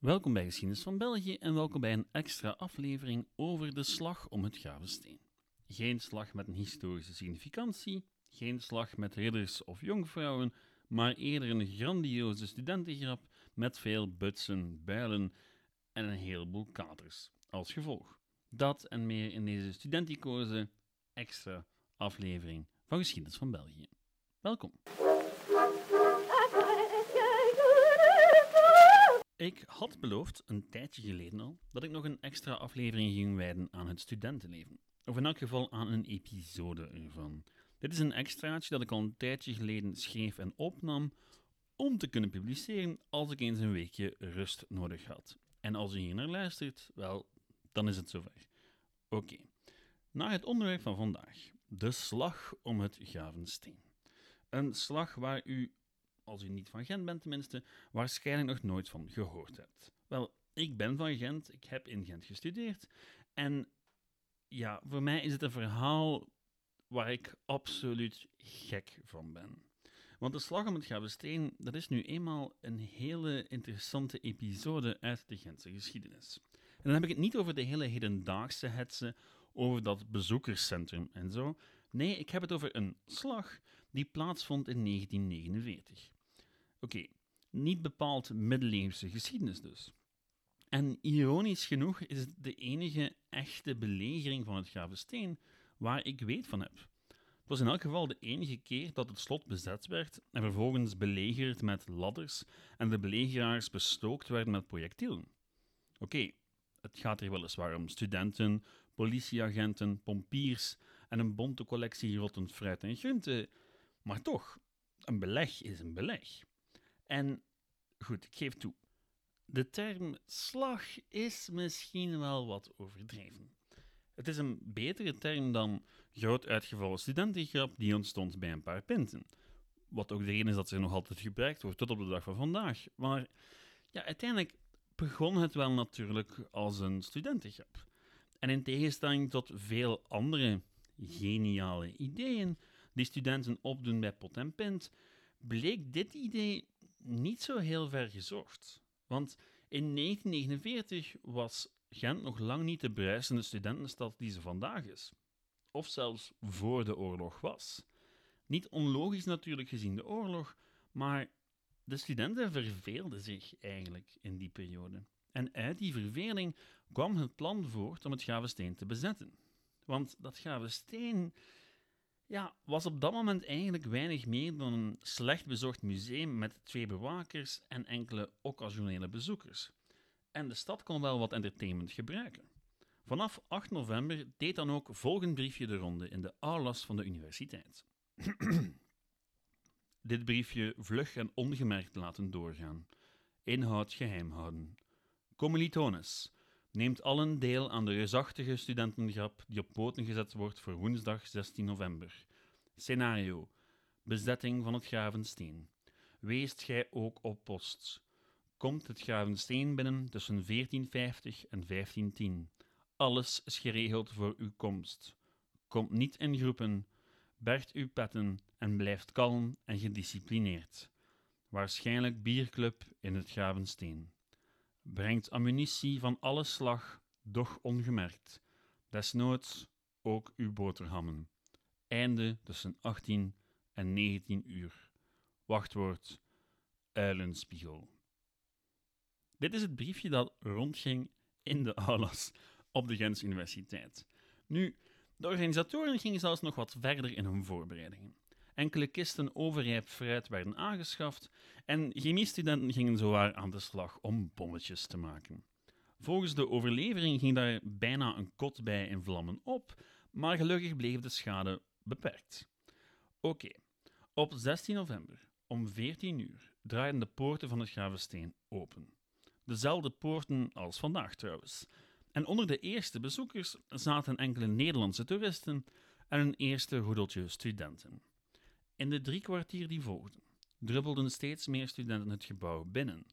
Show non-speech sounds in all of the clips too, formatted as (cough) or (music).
Welkom bij Geschiedenis van België en welkom bij een extra aflevering over de slag om het Gavensteen. Geen slag met een historische significantie, geen slag met ridders of jonkvrouwen, maar eerder een grandioze studentengrap met veel butsen, bijlen en een heleboel katers als gevolg. Dat en meer in deze studenticoze extra aflevering van Geschiedenis van België. Welkom. Ik had beloofd, een tijdje geleden al, dat ik nog een extra aflevering ging wijden aan het studentenleven. Of in elk geval aan een episode ervan. Dit is een extraatje dat ik al een tijdje geleden schreef en opnam om te kunnen publiceren als ik eens een weekje rust nodig had. En als u hier naar luistert, wel, dan is het zover. Oké, naar het onderwerp van vandaag. De slag om het Gavensteen. Een slag waar u als u niet van Gent bent tenminste, waarschijnlijk nog nooit van gehoord hebt. Wel, ik ben van Gent, ik heb in Gent gestudeerd en ja, voor mij is het een verhaal waar ik absoluut gek van ben. Want de slag om het Gavesteen, dat is nu eenmaal een hele interessante episode uit de Gentse geschiedenis. En dan heb ik het niet over de hele hedendaagse hetze, over dat bezoekerscentrum en zo. Nee, ik heb het over een slag die plaatsvond in 1949. Oké, niet bepaald middeleeuwse geschiedenis dus. En ironisch genoeg is het de enige echte belegering van het Gravensteen waar ik weet van heb. Het was in elk geval de enige keer dat het slot bezet werd en vervolgens belegerd met ladders en de belegeraars bestookt werden met projectielen. Oké, het gaat hier weliswaar om studenten, politieagenten, pompiers en een bonte collectie rottend fruit en groenten, maar toch, een beleg is een beleg. En goed, ik geef toe. De term slag is misschien wel wat overdreven. Het is een betere term dan groot uitgevallen studentengrap die ontstond bij een paar pinten. Wat ook de reden is dat ze nog altijd gebruikt wordt tot op de dag van vandaag. Maar ja, uiteindelijk begon het wel natuurlijk als een studentengrap. En in tegenstelling tot veel andere geniale ideeën die studenten opdoen bij pot en pint, bleek dit idee niet zo heel ver gezocht. Want in 1949 was Gent nog lang niet de bruisende studentenstad die ze vandaag is. Of zelfs voor de oorlog was. Niet onlogisch natuurlijk gezien de oorlog, maar de studenten verveelden zich eigenlijk in die periode. En uit die verveling kwam het plan voort om het Gavesteen te bezetten. Want dat Gavesteen ja, was op dat moment eigenlijk weinig meer dan een slecht bezocht museum met twee bewakers en enkele occasionele bezoekers. En de stad kon wel wat entertainment gebruiken. Vanaf 8 november deed dan ook volgend briefje de ronde in de aulas van de universiteit. (clears throat) Dit briefje vlug en ongemerkt laten doorgaan. Inhoud geheim houden. Commilitones, neemt allen deel aan de reusachtige studentengrap die op poten gezet wordt voor woensdag 16 november. Scenario: Bezetting van het Gravensteen. Weest gij ook op post. Komt het Gravensteen binnen tussen 1450 en 1510. Alles is geregeld voor uw komst. Komt niet in groepen, bergt uw petten en blijft kalm en gedisciplineerd. Waarschijnlijk bierclub in het Gravensteen brengt ammunitie van alle slag, doch ongemerkt. Desnoods ook uw boterhammen. Einde tussen 18 en 19 uur. Wachtwoord: Uilenspiegel. Dit is het briefje dat rondging in de aulas op de Gentse Universiteit. Nu, de organisatoren gingen zelfs nog wat verder in hun voorbereidingen. Enkele kisten overrijp fruit werden aangeschaft en chemiestudenten gingen zowaar aan de slag om bommetjes te maken. Volgens de overlevering ging daar bijna een kot bij in vlammen op, maar gelukkig bleef de schade beperkt. Oké, op 16 november om 14 uur draaiden de poorten van het Gravensteen open. Dezelfde poorten als vandaag trouwens. En onder de eerste bezoekers zaten enkele Nederlandse toeristen en een eerste roedeltje studenten. In de drie kwartier die volgden, druppelden steeds meer studenten het gebouw binnen.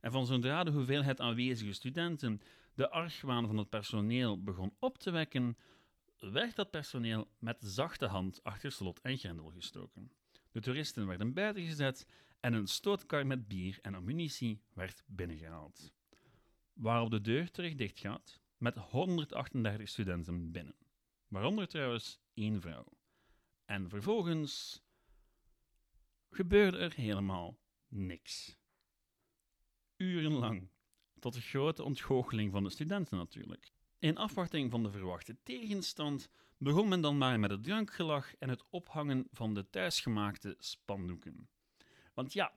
En van zodra de hoeveelheid aanwezige studenten de argwaan van het personeel begon op te wekken, werd dat personeel met zachte hand achter slot en grendel gestoken. De toeristen werden buiten gezet en een stootkar met bier en ammunitie werd binnengehaald. waarop de deur terug dicht gaat met 138 studenten binnen. Waaronder trouwens één vrouw. En vervolgens gebeurde er helemaal niks. Urenlang. Tot de grote ontgoocheling van de studenten natuurlijk. In afwachting van de verwachte tegenstand begon men dan maar met het drankgelach en het ophangen van de thuisgemaakte spandoeken. Want ja,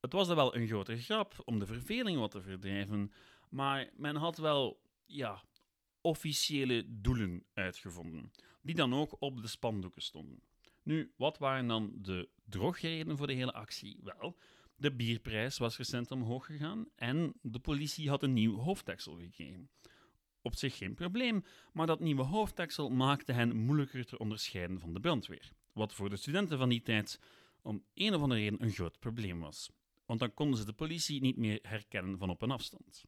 het was er wel een grote grap om de verveling wat te verdrijven, maar men had wel, ja, officiële doelen uitgevonden, die dan ook op de spandoeken stonden. Nu, wat waren dan de drogreden voor de hele actie? Wel, de bierprijs was recent omhoog gegaan en de politie had een nieuw hoofddeksel gekregen. Op zich geen probleem, maar dat nieuwe hoofddeksel maakte hen moeilijker te onderscheiden van de brandweer. Wat voor de studenten van die tijd om een of andere reden een groot probleem was. Want dan konden ze de politie niet meer herkennen van op een afstand.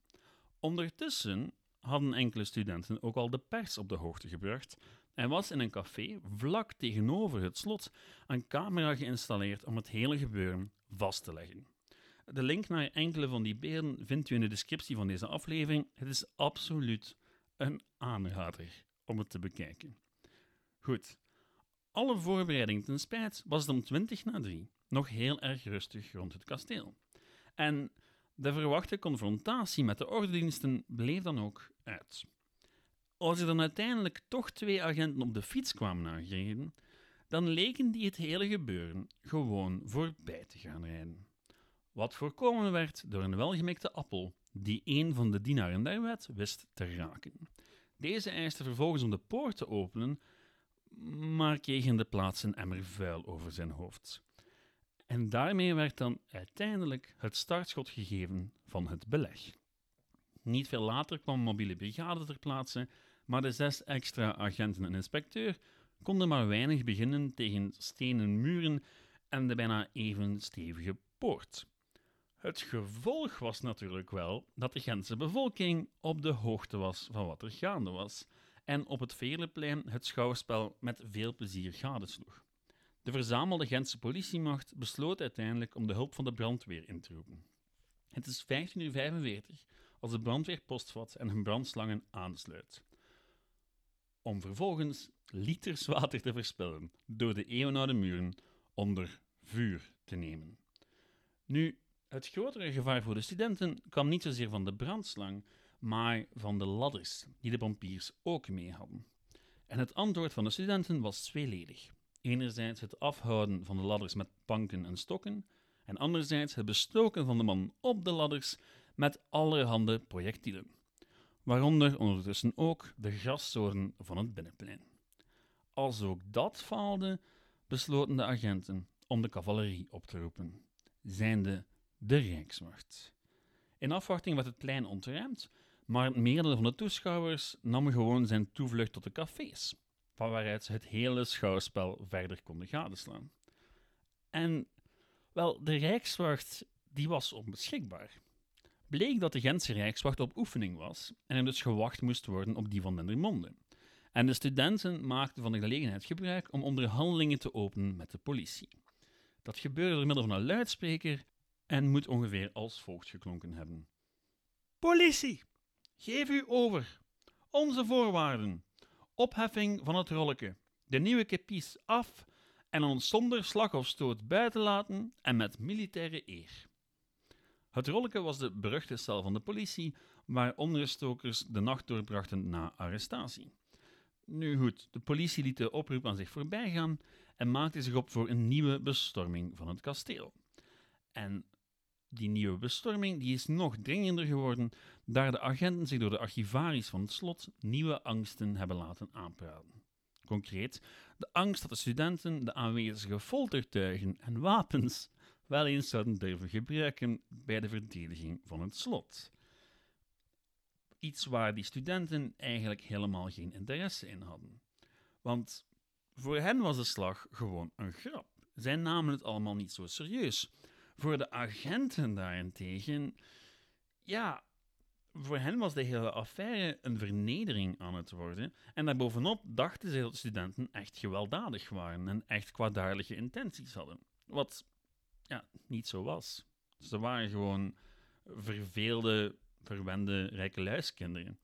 Ondertussen hadden enkele studenten ook al de pers op de hoogte gebracht en was in een café vlak tegenover het slot een camera geïnstalleerd om het hele gebeuren vast te leggen. De link naar enkele van die beelden vindt u in de descriptie van deze aflevering. Het is absoluut een aanrader om het te bekijken. Goed, alle voorbereidingen ten spijt was het om 20 na 3 nog heel erg rustig rond het kasteel. En de verwachte confrontatie met de ordendiensten bleef dan ook uit. Als er dan uiteindelijk toch twee agenten op de fiets kwamen aangereden, dan leken die het hele gebeuren gewoon voorbij te gaan rijden. Wat voorkomen werd door een welgemikte appel die een van de dienaren der wet wist te raken. Deze eiste vervolgens om de poort te openen, maar kreeg in de plaats een emmer vuil over zijn hoofd. En daarmee werd dan uiteindelijk het startschot gegeven van het beleg. Niet veel later kwam mobiele brigade ter plaatse, maar de zes extra agenten en inspecteur konden maar weinig beginnen tegen stenen muren en de bijna even stevige poort. Het gevolg was natuurlijk wel dat de Gentse bevolking op de hoogte was van wat er gaande was en op het Veerleplein het schouwspel met veel plezier gadesloeg. De verzamelde Gentse politiemacht besloot uiteindelijk om de hulp van de brandweer in te roepen. Het is 15.45 uur als de brandweer postvat en hun brandslangen aansluit. Om vervolgens liters water te verspillen door de eeuwenoude muren onder vuur te nemen. Nu, het grotere gevaar voor de studenten kwam niet zozeer van de brandslang, maar van de ladders die de pompiers ook mee hadden. En het antwoord van de studenten was tweeledig. Enerzijds het afhouden van de ladders met planken en stokken, en anderzijds het bestoken van de man op de ladders met allerhande projectielen. Waaronder ondertussen ook de grassoorten van het binnenplein. Als ook dat faalde, besloten de agenten om de cavalerie op te roepen, zijnde de Rijkswacht. In afwachting werd het plein ontruimd, maar het van de toeschouwers nam gewoon zijn toevlucht tot de cafés, van waaruit ze het hele schouwspel verder konden gadeslaan. En wel, de Rijkswacht die was onbeschikbaar. Bleek dat de Gentse Rijkswacht op oefening was en er dus gewacht moest worden op die van Dendermonde. En de studenten maakten van de gelegenheid gebruik om onderhandelingen te openen met de politie. Dat gebeurde door middel van een luidspreker en moet ongeveer als volgt geklonken hebben. Politie, geef u over. Onze voorwaarden. Opheffing van het rolletje. De nieuwe kepies af en ons zonder slag of stoot buiten laten en met militaire eer. Het rolletje was de beruchte cel van de politie, waar onderstokers de nacht doorbrachten na arrestatie. Nu goed, de politie liet de oproep aan zich voorbij gaan en maakte zich op voor een nieuwe bestorming van het kasteel. En die nieuwe bestorming die is nog dringender geworden, daar de agenten zich door de archivaris van het slot nieuwe angsten hebben laten aanpraten. Concreet, de angst dat de studenten de aanwezige foltertuigen en wapens wel eens zouden durven gebruiken bij de verdediging van het slot. Iets waar die studenten eigenlijk helemaal geen interesse in hadden. Want voor hen was de slag gewoon een grap. Zij namen het allemaal niet zo serieus. Voor de agenten daarentegen, ja, voor hen was de hele affaire een vernedering aan het worden. En daarbovenop dachten ze dat studenten echt gewelddadig waren en echt kwaadaardige intenties hadden. Wat ja, niet zo was. Ze waren gewoon verveelde verwende rijke luiskinderen.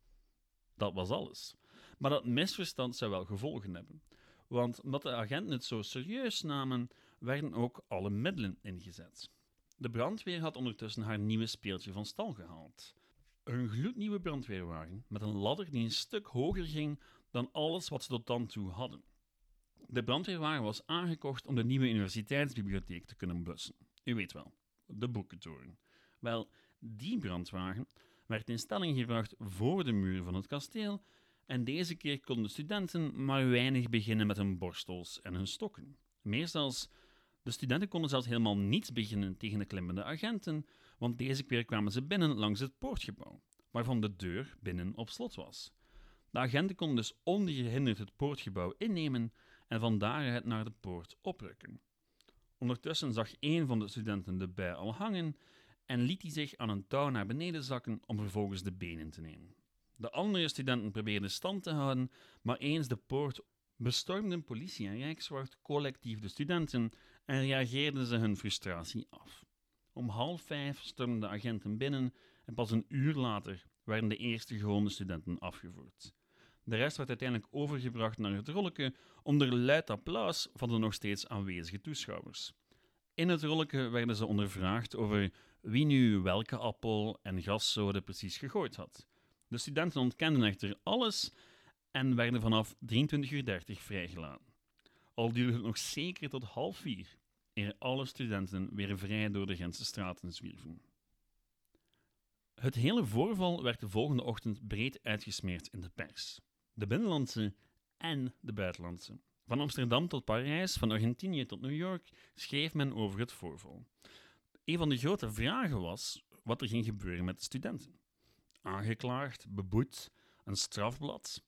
Dat was alles. Maar dat misverstand zou wel gevolgen hebben. Want omdat de agenten het zo serieus namen, werden ook alle middelen ingezet. De brandweer had ondertussen haar nieuwe speeltje van stal gehaald. Een gloednieuwe brandweerwagen met een ladder die een stuk hoger ging dan alles wat ze tot dan toe hadden. De brandweerwagen was aangekocht om de nieuwe universiteitsbibliotheek te kunnen bussen. U weet wel, de boekentoren. Wel, die brandwagen werd in stelling gebracht voor de muur van het kasteel en deze keer konden de studenten maar weinig beginnen met hun borstels en hun stokken. Meer de studenten konden zelfs helemaal niets beginnen tegen de klimmende agenten, want deze keer kwamen ze binnen langs het poortgebouw, waarvan de deur binnen op slot was. De agenten konden dus ongehinderd het poortgebouw innemen en van daaruit naar de poort oprukken. Ondertussen zag een van de studenten de bij al hangen en liet hij zich aan een touw naar beneden zakken om vervolgens de benen te nemen. De andere studenten probeerden stand te houden, maar eens de poort bestormden politie en rijkswacht collectief de studenten en reageerden ze hun frustratie af. Om half vijf stormden de agenten binnen en pas een uur later werden de eerste gewonde studenten afgevoerd. De rest werd uiteindelijk overgebracht naar het rolletje onder luid applaus van de nog steeds aanwezige toeschouwers. In het rolletje werden ze ondervraagd over wie nu welke appel en gaszoden precies gegooid had. De studenten ontkenden echter alles en werden vanaf 23.30 uur vrijgelaten. Al duurde het nog zeker tot half vier, eer alle studenten weer vrij door de Gentse straten zwierven. Het hele voorval werd de volgende ochtend breed uitgesmeerd in de pers. De binnenlandse en de buitenlandse. Van Amsterdam tot Parijs, van Argentinië tot New York schreef men over het voorval. Een van de grote vragen was wat er ging gebeuren met de studenten. Aangeklaagd, beboet, een strafblad.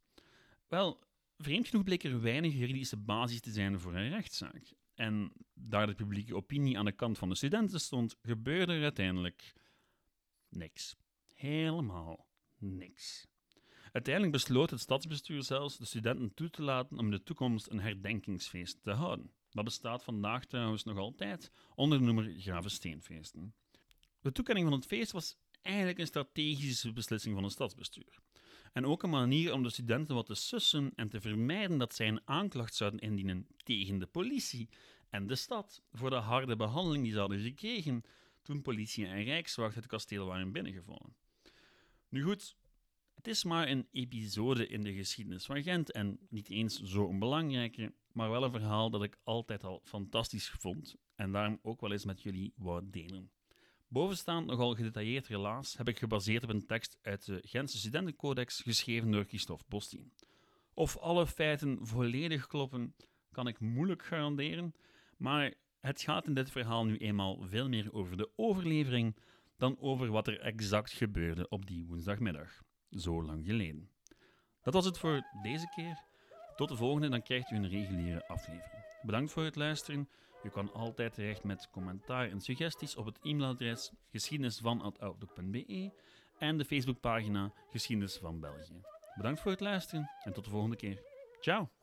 Wel, vreemd genoeg bleek er weinig juridische basis te zijn voor een rechtszaak. En daar de publieke opinie aan de kant van de studenten stond, gebeurde er uiteindelijk niks. Helemaal niks. Uiteindelijk besloot het stadsbestuur zelfs de studenten toe te laten om in de toekomst een herdenkingsfeest te houden. Dat bestaat vandaag trouwens nog altijd onder de noemer Gravesteenfeesten. De toekenning van het feest was eigenlijk een strategische beslissing van het stadsbestuur. En ook een manier om de studenten wat te sussen en te vermijden dat zij een aanklacht zouden indienen tegen de politie en de stad voor de harde behandeling die ze hadden gekregen toen politie en rijkswacht het kasteel waren binnengevallen. Nu goed, het is maar een episode in de geschiedenis van Gent en niet eens zo onbelangrijke, maar wel een verhaal dat ik altijd al fantastisch vond en daarom ook wel eens met jullie wou delen. Bovenstaand nogal gedetailleerd relaas heb ik gebaseerd op een tekst uit de Gentse Studentencodex geschreven door Christophe Bostien. Of alle feiten volledig kloppen, kan ik moeilijk garanderen, maar het gaat in dit verhaal nu eenmaal veel meer over de overlevering dan over wat er exact gebeurde op die woensdagmiddag, zo lang geleden. Dat was het voor deze keer. Tot de volgende, dan krijgt u een reguliere aflevering. Bedankt voor het luisteren. U kan altijd terecht met commentaar en suggesties op het e-mailadres geschiedenisvan.outlook.be en de Facebookpagina Geschiedenis van België. Bedankt voor het luisteren en tot de volgende keer. Ciao!